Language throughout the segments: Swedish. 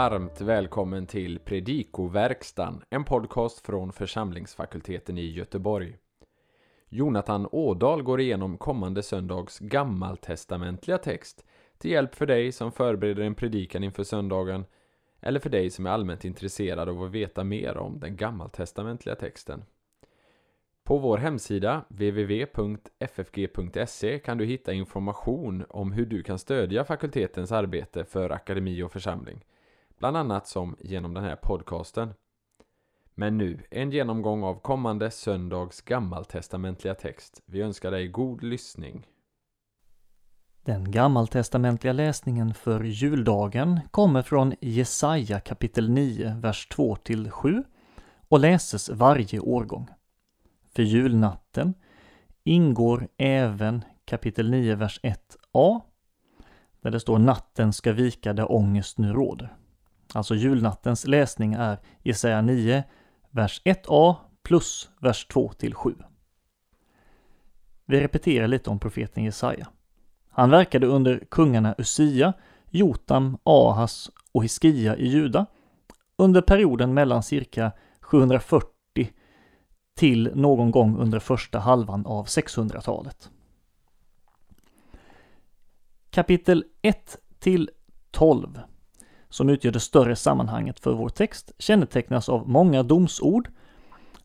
varmt välkommen till Predikoverkstan, en podcast från församlingsfakulteten i Göteborg. Jonathan Ådal går igenom kommande söndags gammaltestamentliga text till hjälp för dig som förbereder en predikan inför söndagen eller för dig som är allmänt intresserad av att veta mer om den gammaltestamentliga texten. På vår hemsida www.ffg.se kan du hitta information om hur du kan stödja fakultetens arbete för akademi och församling. Bland annat som genom den här podcasten. Men nu en genomgång av kommande söndags gammaltestamentliga text. Vi önskar dig god lyssning. Den gammaltestamentliga läsningen för juldagen kommer från Jesaja kapitel 9, vers 2 till 7 och läses varje årgång. För julnatten ingår även kapitel 9, vers 1a, där det står natten ska vika där ångest nu råder. Alltså julnattens läsning är Jesaja 9, vers 1a plus vers 2 till 7. Vi repeterar lite om profeten Jesaja. Han verkade under kungarna Usia, Jotam, Ahas och Hiskia i Juda under perioden mellan cirka 740 till någon gång under första halvan av 600-talet. Kapitel 1 till 12, som utgör det större sammanhanget för vår text, kännetecknas av många domsord,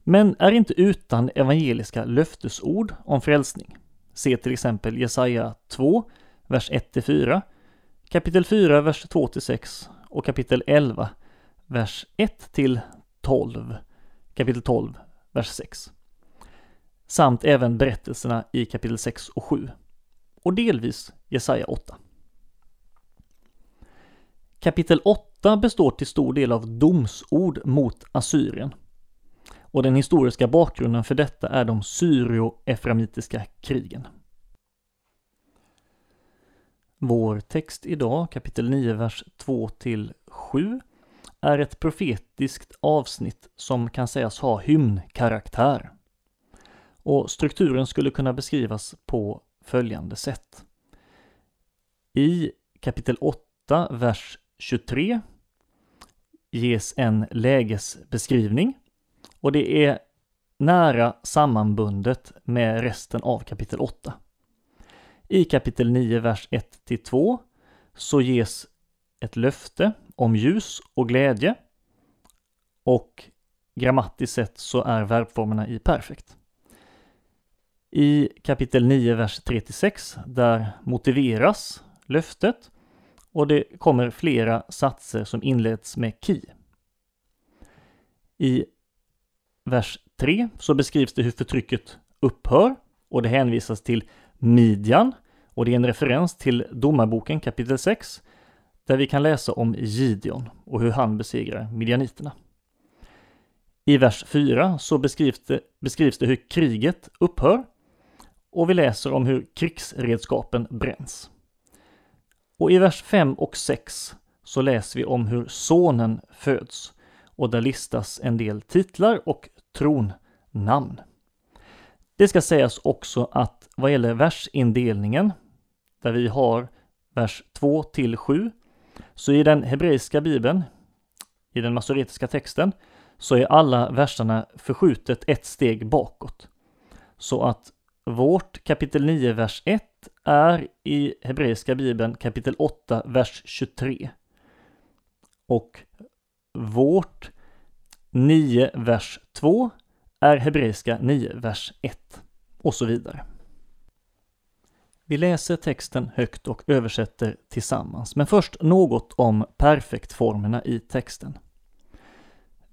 men är inte utan evangeliska löftesord om frälsning. Se till exempel Jesaja 2, vers 1-4, kapitel 4, vers 2-6 och kapitel 11, vers 1-12, kapitel 12, vers 6. Samt även berättelserna i kapitel 6 och 7. Och delvis Jesaja 8. Kapitel 8 består till stor del av domsord mot Assyrien. Och den historiska bakgrunden för detta är de syrio-eframitiska krigen. Vår text idag, kapitel 9, vers 2 till 7, är ett profetiskt avsnitt som kan sägas ha hymnkaraktär. Och strukturen skulle kunna beskrivas på följande sätt. I kapitel 8, vers 23 ges en lägesbeskrivning och det är nära sammanbundet med resten av kapitel 8. I kapitel 9, vers 1-2 så ges ett löfte om ljus och glädje och grammatiskt sett så är verbformerna i perfekt. I kapitel 9, vers 3-6, där motiveras löftet och det kommer flera satser som inleds med ki. I vers 3 så beskrivs det hur förtrycket upphör och det hänvisas till Midjan och det är en referens till Domarboken kapitel 6 där vi kan läsa om Gideon och hur han besegrar midjaniterna. I vers 4 så beskrivs det, beskrivs det hur kriget upphör och vi läser om hur krigsredskapen bränns. Och i vers 5 och 6 så läser vi om hur sonen föds och där listas en del titlar och tronnamn. Det ska sägas också att vad gäller versindelningen, där vi har vers 2 till 7, så i den hebreiska bibeln, i den masoretiska texten, så är alla verserna förskjutet ett steg bakåt. Så att vårt kapitel 9, vers 1 är i hebreiska bibeln kapitel 8, vers 23. Och vårt 9, vers 2 är hebreiska 9, vers 1 och så vidare. Vi läser texten högt och översätter tillsammans, men först något om perfektformerna i texten.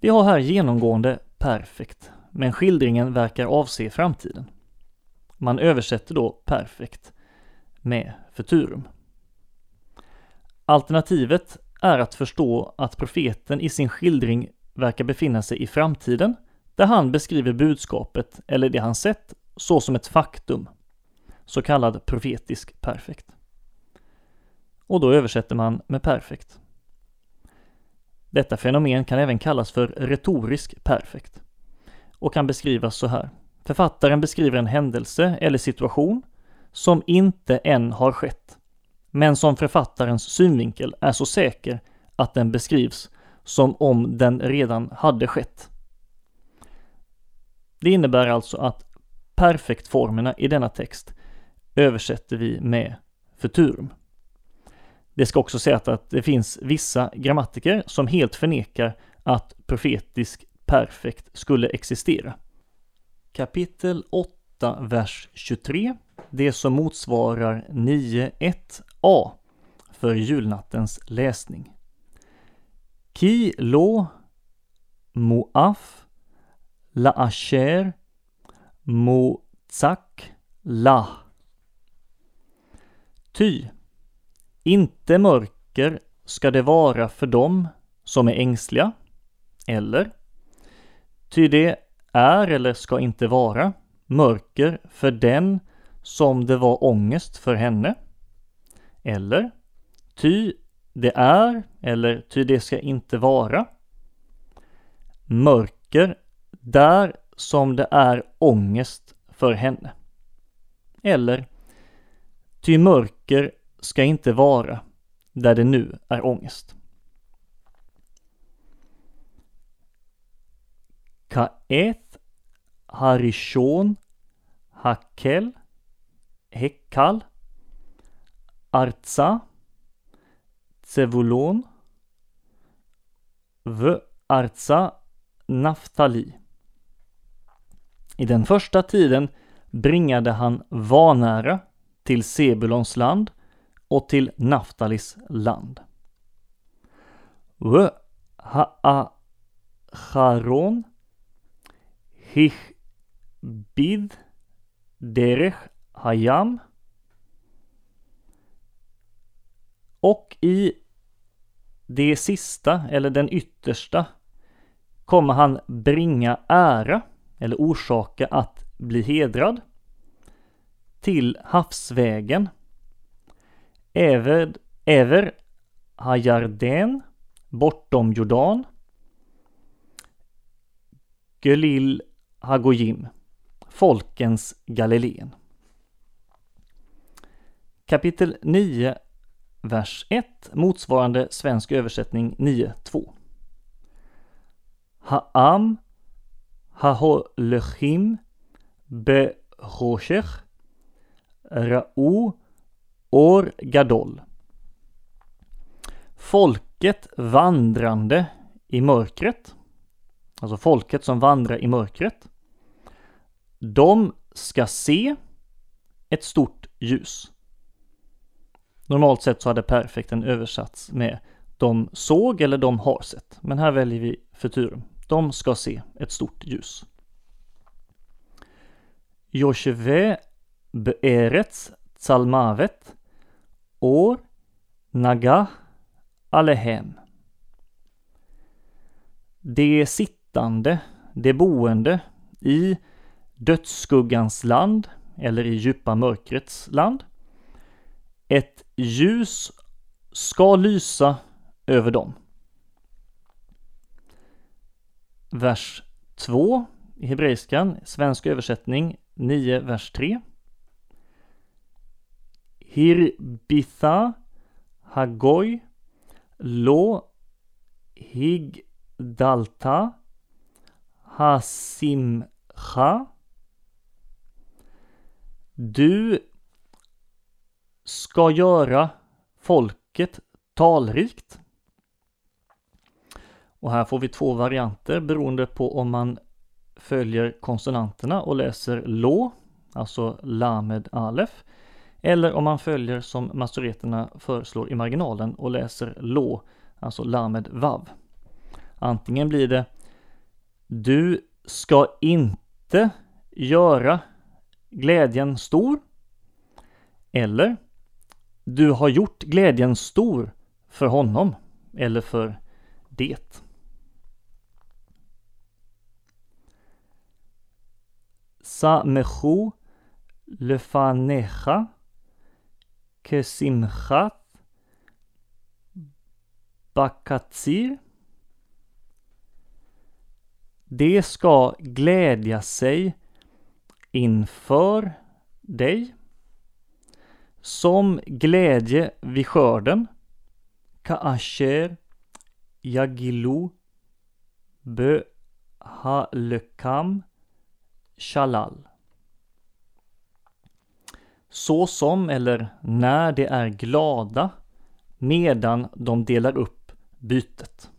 Vi har här genomgående perfekt, men skildringen verkar avse framtiden. Man översätter då perfekt med futurum. Alternativet är att förstå att profeten i sin skildring verkar befinna sig i framtiden, där han beskriver budskapet eller det han sett så som ett faktum så kallad profetisk perfekt. Och då översätter man med perfekt. Detta fenomen kan även kallas för retorisk perfekt och kan beskrivas så här. Författaren beskriver en händelse eller situation som inte än har skett, men som författarens synvinkel är så säker att den beskrivs som om den redan hade skett. Det innebär alltså att perfektformerna i denna text översätter vi med futurum. Det ska också sägas att det finns vissa grammatiker som helt förnekar att profetisk perfekt skulle existera. Kapitel 8, vers 23, det som motsvarar 9.1a för julnattens läsning. Ki lo moaf la asher mozak la. Ty, inte mörker ska det vara för dem som är ängsliga, eller ty det är eller ska inte vara mörker för den som det var ångest för henne, eller ty det är eller ty det ska inte vara mörker där som det är ångest för henne. Eller ty mörker ska inte vara där det nu är ångest. Kaet Harishon Hakel Hekal Artsa Zevulon V Artsa Naftali. I den första tiden bringade han vanära till Sebulons land och till Naftalis land. V Hich Bid Derech Hayam. Och i det sista eller den yttersta kommer han bringa ära eller orsaka att bli hedrad till havsvägen. Ever, Ever Hajarden bortom Jordan. Gelil Hagojim. Folkens Galileen Kapitel 9 vers 1 motsvarande svensk översättning 9.2 Ha'am Haholechim Behoshech Ra'u Or Gadol. Folket vandrande i mörkret. Alltså folket som vandrar i mörkret. De ska se ett stort ljus. Normalt sett så hade perfekten översatts med de såg eller de har sett. Men här väljer vi futurum. De ska se ett stort ljus. Josheve beerets tsalmavet Or Naga Alehem. Det sittande, det boende i dödsskuggans land eller i djupa mörkrets land. Ett ljus ska lysa över dem. Vers 2 i hebreiskan, svensk översättning 9, vers 3. Hirbitha Hagoy Lo Higdalta Hasimcha du ska göra folket talrikt. Och här får vi två varianter beroende på om man följer konsonanterna och läser lo, alltså lamed alef, eller om man följer som masoreterna föreslår i marginalen och läser lo, alltså lamed vav. Antingen blir det Du ska inte göra glädjen stor. Eller Du har gjort glädjen stor för honom eller för det. Samechu lefanecha Kesimchat Bakatsir Det ska glädja sig inför dig som glädje vid skörden Kaasher Yagilu Bö Halekam Shalal. Så som eller när de är glada medan de delar upp bytet.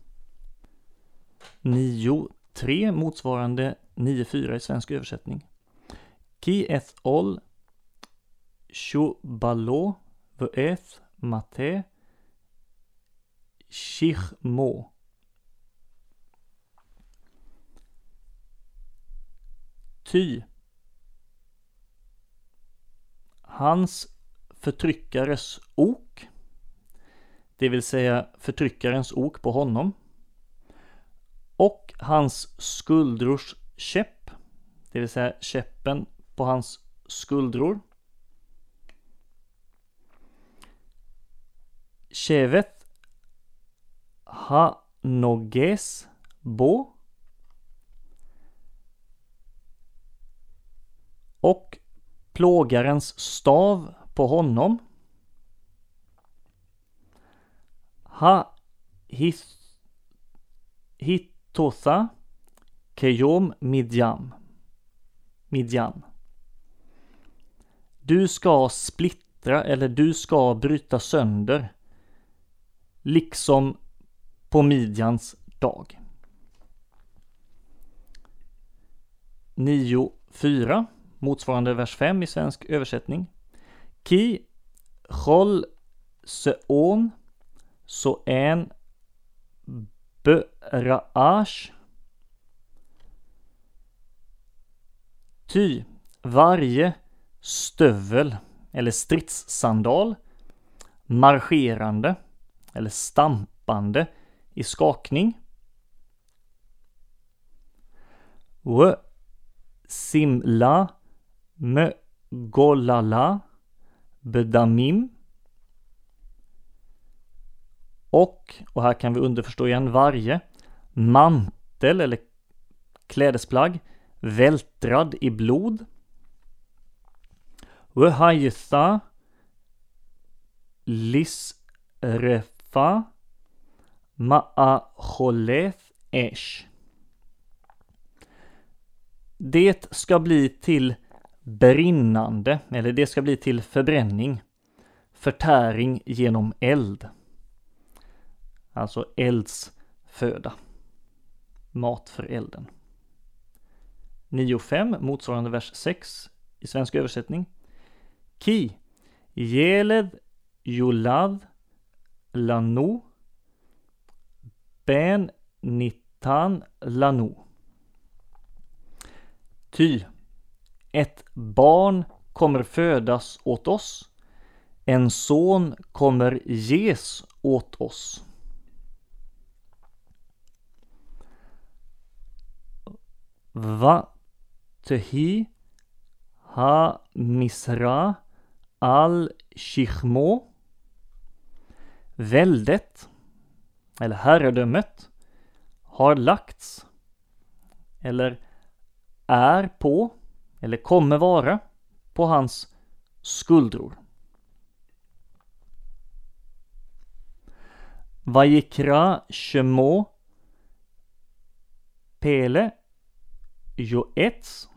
9.3 motsvarande 9.4 i svensk översättning. Ki eth ol Shubalo v'eth mate shichmo. Ty hans förtryckares ok, det vill säga förtryckarens ok på honom, och hans skuldrors käpp, det vill säga käppen på hans skuldror. Chevet ha noges bo och plågarens stav på honom. Ha his, hitotha kejom midjam. Midjan. Du ska splittra eller du ska bryta sönder. Liksom på Midjans dag. 9.4 motsvarande vers 5 i svensk översättning. Ki chol seon så en beraash Ty varje stövel eller stridssandal marscherande eller stampande i skakning. W simla Mögolala Bedamim och, och här kan vi underförstå igen varje, mantel eller klädesplagg vältrad i blod. Wehaytha Lisrefa Ma'acholeth Esh. Det ska bli till brinnande, eller det ska bli till förbränning, förtäring genom eld. Alltså eldsföda. Mat för elden. 9.5 motsvarande vers 6 i svensk översättning. Ki Jelev, Julad Lanu Ben Nitan Lanu. Ty ett barn kommer födas åt oss. En son kommer ges åt oss. Va tehi ha misra al shichmo Väldet, eller herradömet, har lagts, eller är på, eller kommer vara, på hans skuldror. Vajikra Shemo Pele Joets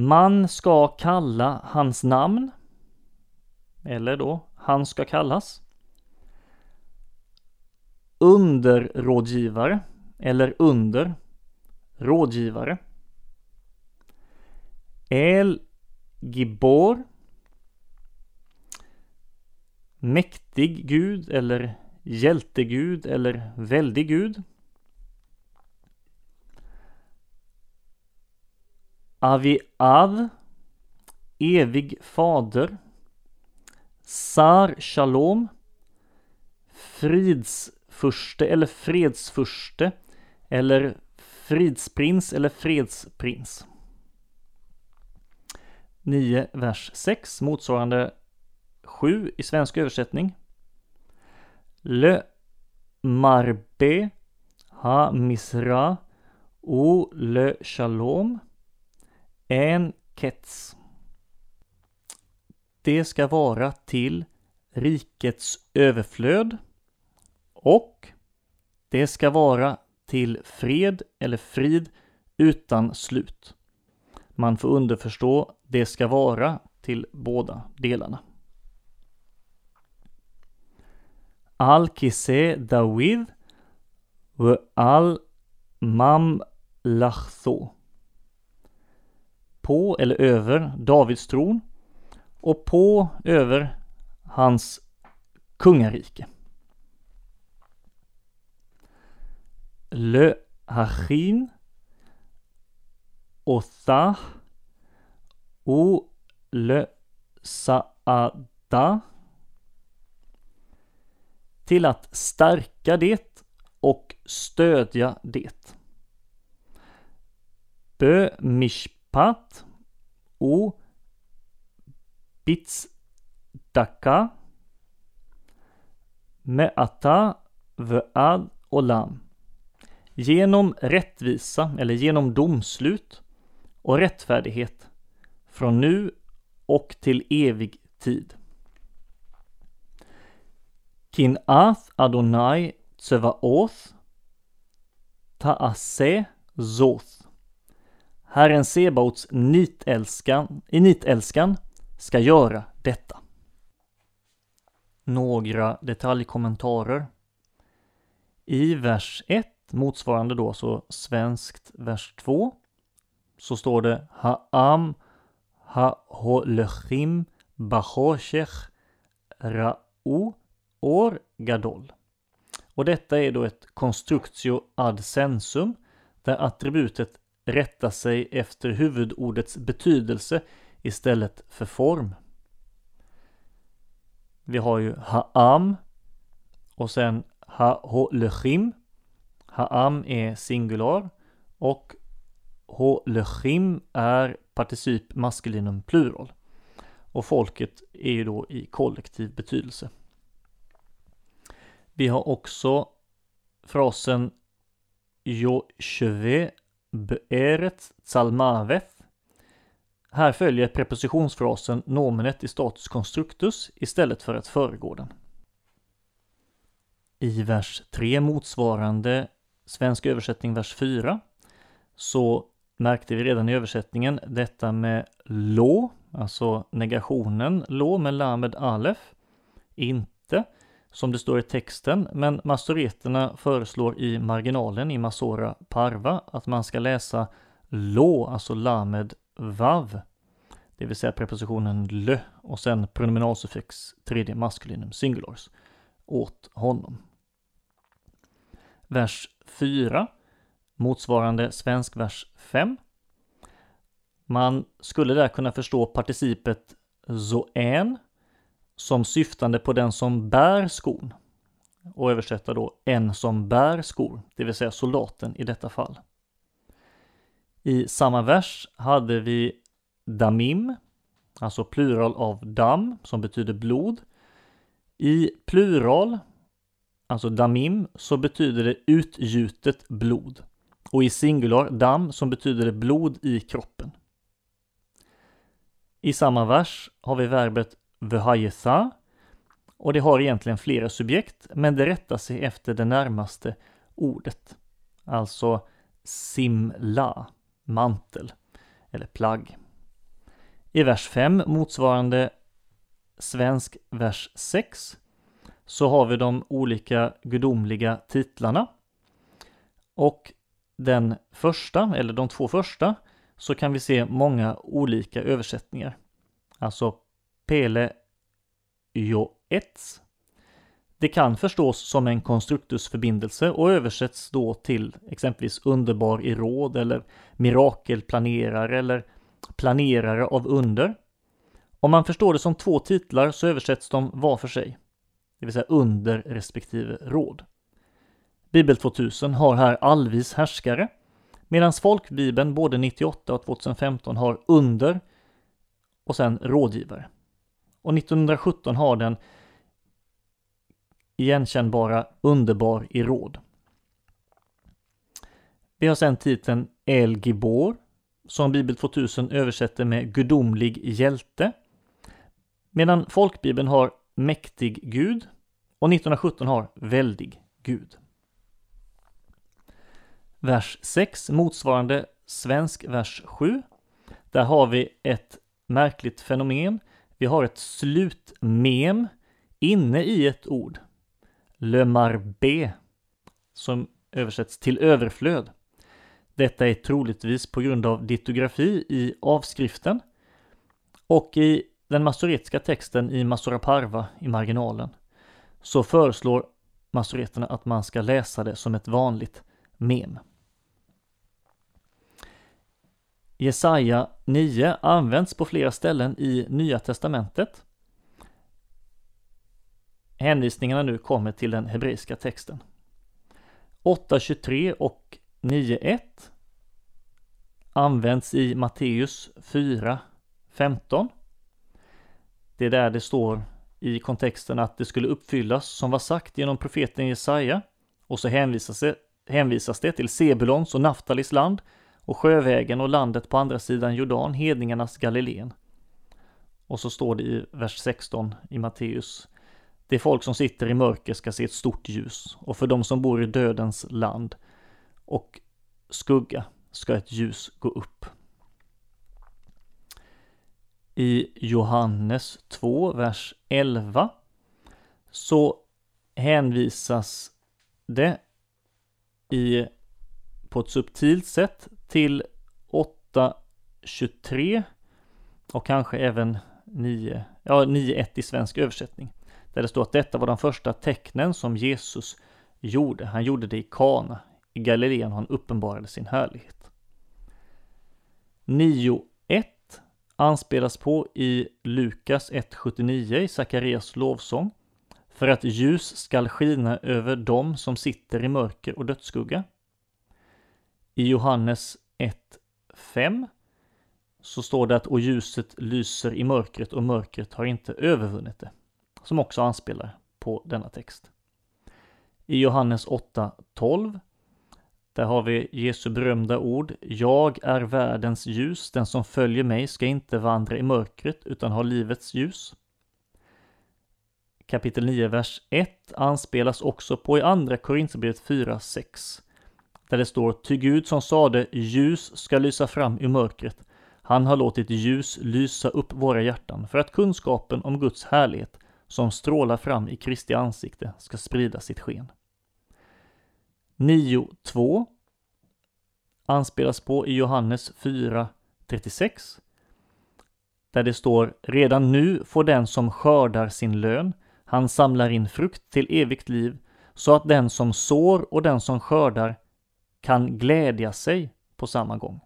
man ska kalla hans namn. Eller då han ska kallas. Underrådgivare eller under rådgivare. El Gibor. Mäktig Gud eller hjältegud eller väldig Gud. Avi Av, Evig Fader Sar Shalom Fridsfurste eller fredsfurste eller fridsprins eller fredsprins. 9, vers 6, motsvarande 7 i svensk översättning. Le marbe ha misra o le shalom en kets. Det ska vara till rikets överflöd och det ska vara till fred eller frid utan slut. Man får underförstå det ska vara till båda delarna. Al kise Dawid och al mam lachso. På eller över Davids tron och på över hans kungarike. Le hachin Otha O le saada till att stärka det och stödja det. Bö Pat o bitsdaka me'ata ad olam. Genom rättvisa eller genom domslut och rättfärdighet från nu och till evig tid. Kin ath Adonai Tsevaoth Taase Zoth. Herren Sebaots nitälskan, i nitälskan ska göra detta. Några detaljkommentarer. I vers 1, motsvarande då så svenskt vers 2, så står det Ha'am Ha'holechim Bachoshech Ra'u Or Gadol. Och detta är då ett constructio ad sensum där attributet rätta sig efter huvudordets betydelse istället för form. Vi har ju ha'am och sen ha'holechim. Ha'am är singular och Holechim är particip maskulinum plural. Och folket är ju då i kollektiv betydelse. Vi har också frasen Yoshve be'eret Zalmaveth. Här följer prepositionsfrasen nomenet i status constructus istället för att föregå den. I vers 3 motsvarande svensk översättning vers 4 så märkte vi redan i översättningen detta med lo, alltså negationen lo med lamed alef, inte som det står i texten, men masoreterna föreslår i marginalen i Masora Parva att man ska läsa lo, alltså lamed vav, det vill säga prepositionen lö och sen pronominalsuffix tredje maskulinum singulars åt honom. Vers 4 motsvarande svensk vers 5. Man skulle där kunna förstå participet zoen som syftande på den som bär skon och översätta då en som bär skor, det vill säga soldaten i detta fall. I samma vers hade vi damim, alltså plural av dam som betyder blod. I plural, alltså damim, så betyder det utgjutet blod och i singular dam som betyder blod i kroppen. I samma vers har vi verbet vhayetha och det har egentligen flera subjekt, men det rättar sig efter det närmaste ordet. Alltså simla, mantel eller plagg. I vers 5, motsvarande svensk vers 6, så har vi de olika gudomliga titlarna. Och den första, eller de två första, så kan vi se många olika översättningar. Alltså Pele Joets. Det kan förstås som en konstruktusförbindelse och översätts då till exempelvis underbar i råd eller mirakelplanerare eller planerare av under. Om man förstår det som två titlar så översätts de var för sig, det vill säga under respektive råd. Bibel 2000 har här allvis härskare, medan folkbibeln både 98 och 2015 har under och sen rådgivare. Och 1917 har den igenkännbara underbar i råd. Vi har sedan titeln El Gibor som Bibel 2000 översätter med gudomlig hjälte. Medan folkbibeln har mäktig Gud och 1917 har väldig Gud. Vers 6 motsvarande svensk vers 7. Där har vi ett märkligt fenomen. Vi har ett slutmem inne i ett ord. Le marbe, som översätts till överflöd. Detta är troligtvis på grund av ditografi i avskriften och i den masoretiska texten i Masora Parva i marginalen så föreslår masoreterna att man ska läsa det som ett vanligt mem. Jesaja 9 används på flera ställen i Nya Testamentet. Hänvisningarna nu kommer till den hebreiska texten. 8.23 och 9.1 används i Matteus 4.15. Det är där det står i kontexten att det skulle uppfyllas som var sagt genom profeten Jesaja och så hänvisas det, hänvisas det till Sebulons och Naftalis land och sjövägen och landet på andra sidan Jordan, hedningarnas Galileen. Och så står det i vers 16 i Matteus. Det folk som sitter i mörker ska se ett stort ljus och för de som bor i dödens land och skugga ska ett ljus gå upp. I Johannes 2, vers 11 så hänvisas det i, på ett subtilt sätt till 8.23 och kanske även 9, ja 9.1 i svensk översättning. Där det står att detta var de första tecknen som Jesus gjorde. Han gjorde det i Kana. I Galileen han uppenbarade sin härlighet. 9.1 anspelas på i Lukas 1.79 i Sakarias lovsång. För att ljus skall skina över dem som sitter i mörker och dödsskugga. I Johannes 1.5 så står det att och ljuset lyser i mörkret och mörkret har inte övervunnit det. Som också anspelar på denna text. I Johannes 8.12 där har vi Jesu berömda ord. Jag är världens ljus. Den som följer mig ska inte vandra i mörkret utan ha livets ljus. Kapitel 9, vers 1 anspelas också på i andra Korinthierbrevet 4.6 där det står Ty Gud som sade ljus ska lysa fram ur mörkret. Han har låtit ljus lysa upp våra hjärtan för att kunskapen om Guds härlighet som strålar fram i Kristi ansikte ska sprida sitt sken. 9.2 anspelas på i Johannes 4.36 där det står Redan nu får den som skördar sin lön, han samlar in frukt till evigt liv, så att den som sår och den som skördar kan glädja sig på samma gång.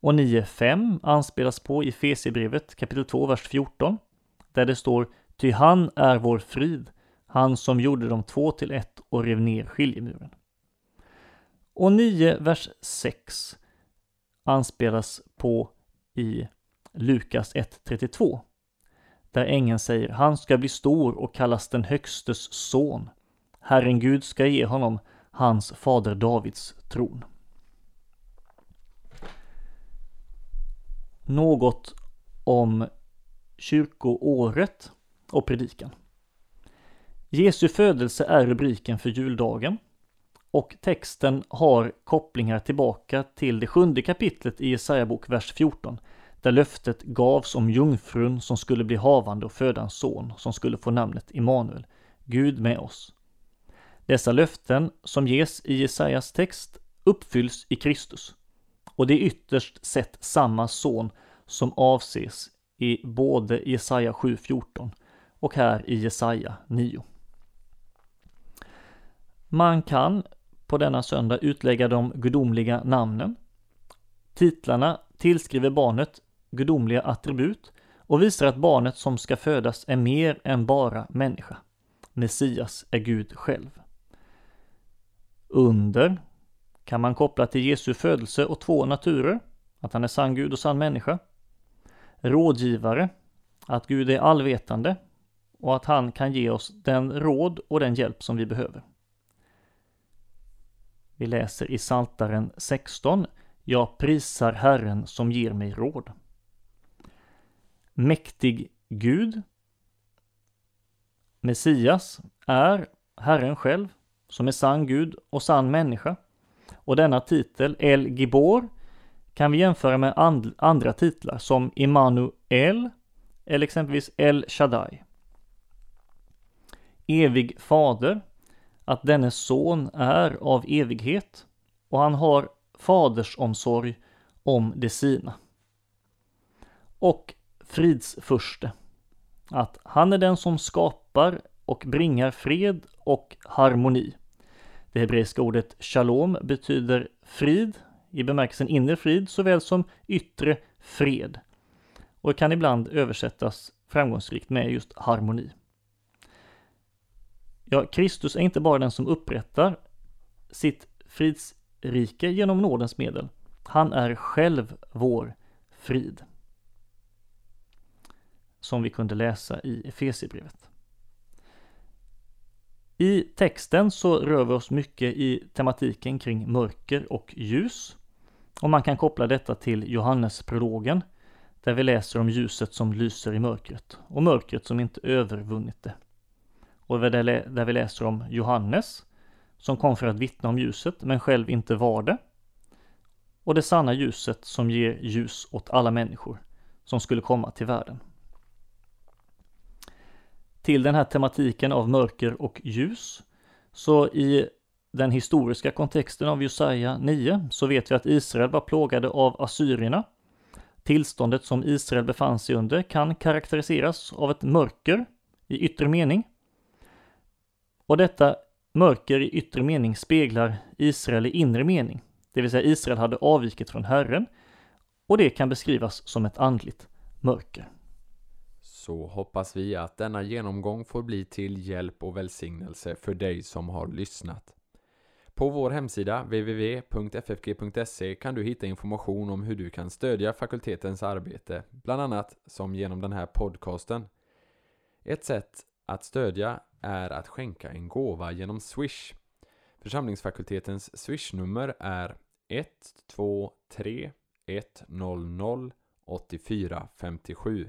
Och 9.5 anspelas på i Fesebrevet kapitel 2, vers 14, där det står Ty han är vår frid, han som gjorde dem två till ett och rev ner skiljemuren. Och 9, vers 6 anspelas på i Lukas 1.32 där ängeln säger han ska bli stor och kallas den högstes son. Herren Gud ska ge honom hans fader Davids tron. Något om kyrkoåret och predikan. Jesu födelse är rubriken för juldagen och texten har kopplingar tillbaka till det sjunde kapitlet i Jesaja bok, vers 14, där löftet gavs om jungfrun som skulle bli havande och föda en son som skulle få namnet Immanuel, Gud med oss. Dessa löften som ges i Jesajas text uppfylls i Kristus och det är ytterst sett samma son som avses i både Jesaja 7.14 och här i Jesaja 9. Man kan på denna söndag utlägga de gudomliga namnen. Titlarna tillskriver barnet gudomliga attribut och visar att barnet som ska födas är mer än bara människa. Messias är Gud själv. Under kan man koppla till Jesu födelse och två naturer, att han är sann Gud och sann människa. Rådgivare, att Gud är allvetande och att han kan ge oss den råd och den hjälp som vi behöver. Vi läser i Saltaren 16. Jag prisar Herren som ger mig råd. Mäktig Gud. Messias är Herren själv, som är sann Gud och sann människa. Och denna titel, El Gibor, kan vi jämföra med and andra titlar som Immanuel eller exempelvis El Shaddai. Evig fader, att denne son är av evighet och han har fadersomsorg om de sina. Och fridsförste, att han är den som skapar och bringar fred och harmoni. Det hebreiska ordet shalom betyder frid i bemärkelsen inre frid såväl som yttre fred och kan ibland översättas framgångsrikt med just harmoni. Ja, Kristus är inte bara den som upprättar sitt fridsrike genom nådens medel. Han är själv vår frid. Som vi kunde läsa i Efesierbrevet. I texten så rör vi oss mycket i tematiken kring mörker och ljus. Och man kan koppla detta till Johannesprologen, där vi läser om ljuset som lyser i mörkret och mörkret som inte övervunnit det. Och där vi läser om Johannes, som kom för att vittna om ljuset, men själv inte var det. Och det sanna ljuset som ger ljus åt alla människor som skulle komma till världen. Till den här tematiken av mörker och ljus, så i den historiska kontexten av Josaja 9 så vet vi att Israel var plågade av assyrierna. Tillståndet som Israel befann sig under kan karaktäriseras av ett mörker i yttre mening. Och detta mörker i yttre mening speglar Israel i inre mening, det vill säga Israel hade avvikit från Herren och det kan beskrivas som ett andligt mörker. Så hoppas vi att denna genomgång får bli till hjälp och välsignelse för dig som har lyssnat. På vår hemsida www.ffg.se kan du hitta information om hur du kan stödja fakultetens arbete, bland annat som genom den här podcasten. Ett sätt att stödja är att skänka en gåva genom Swish. Församlingsfakultetens Swish-nummer är 123 100 8457.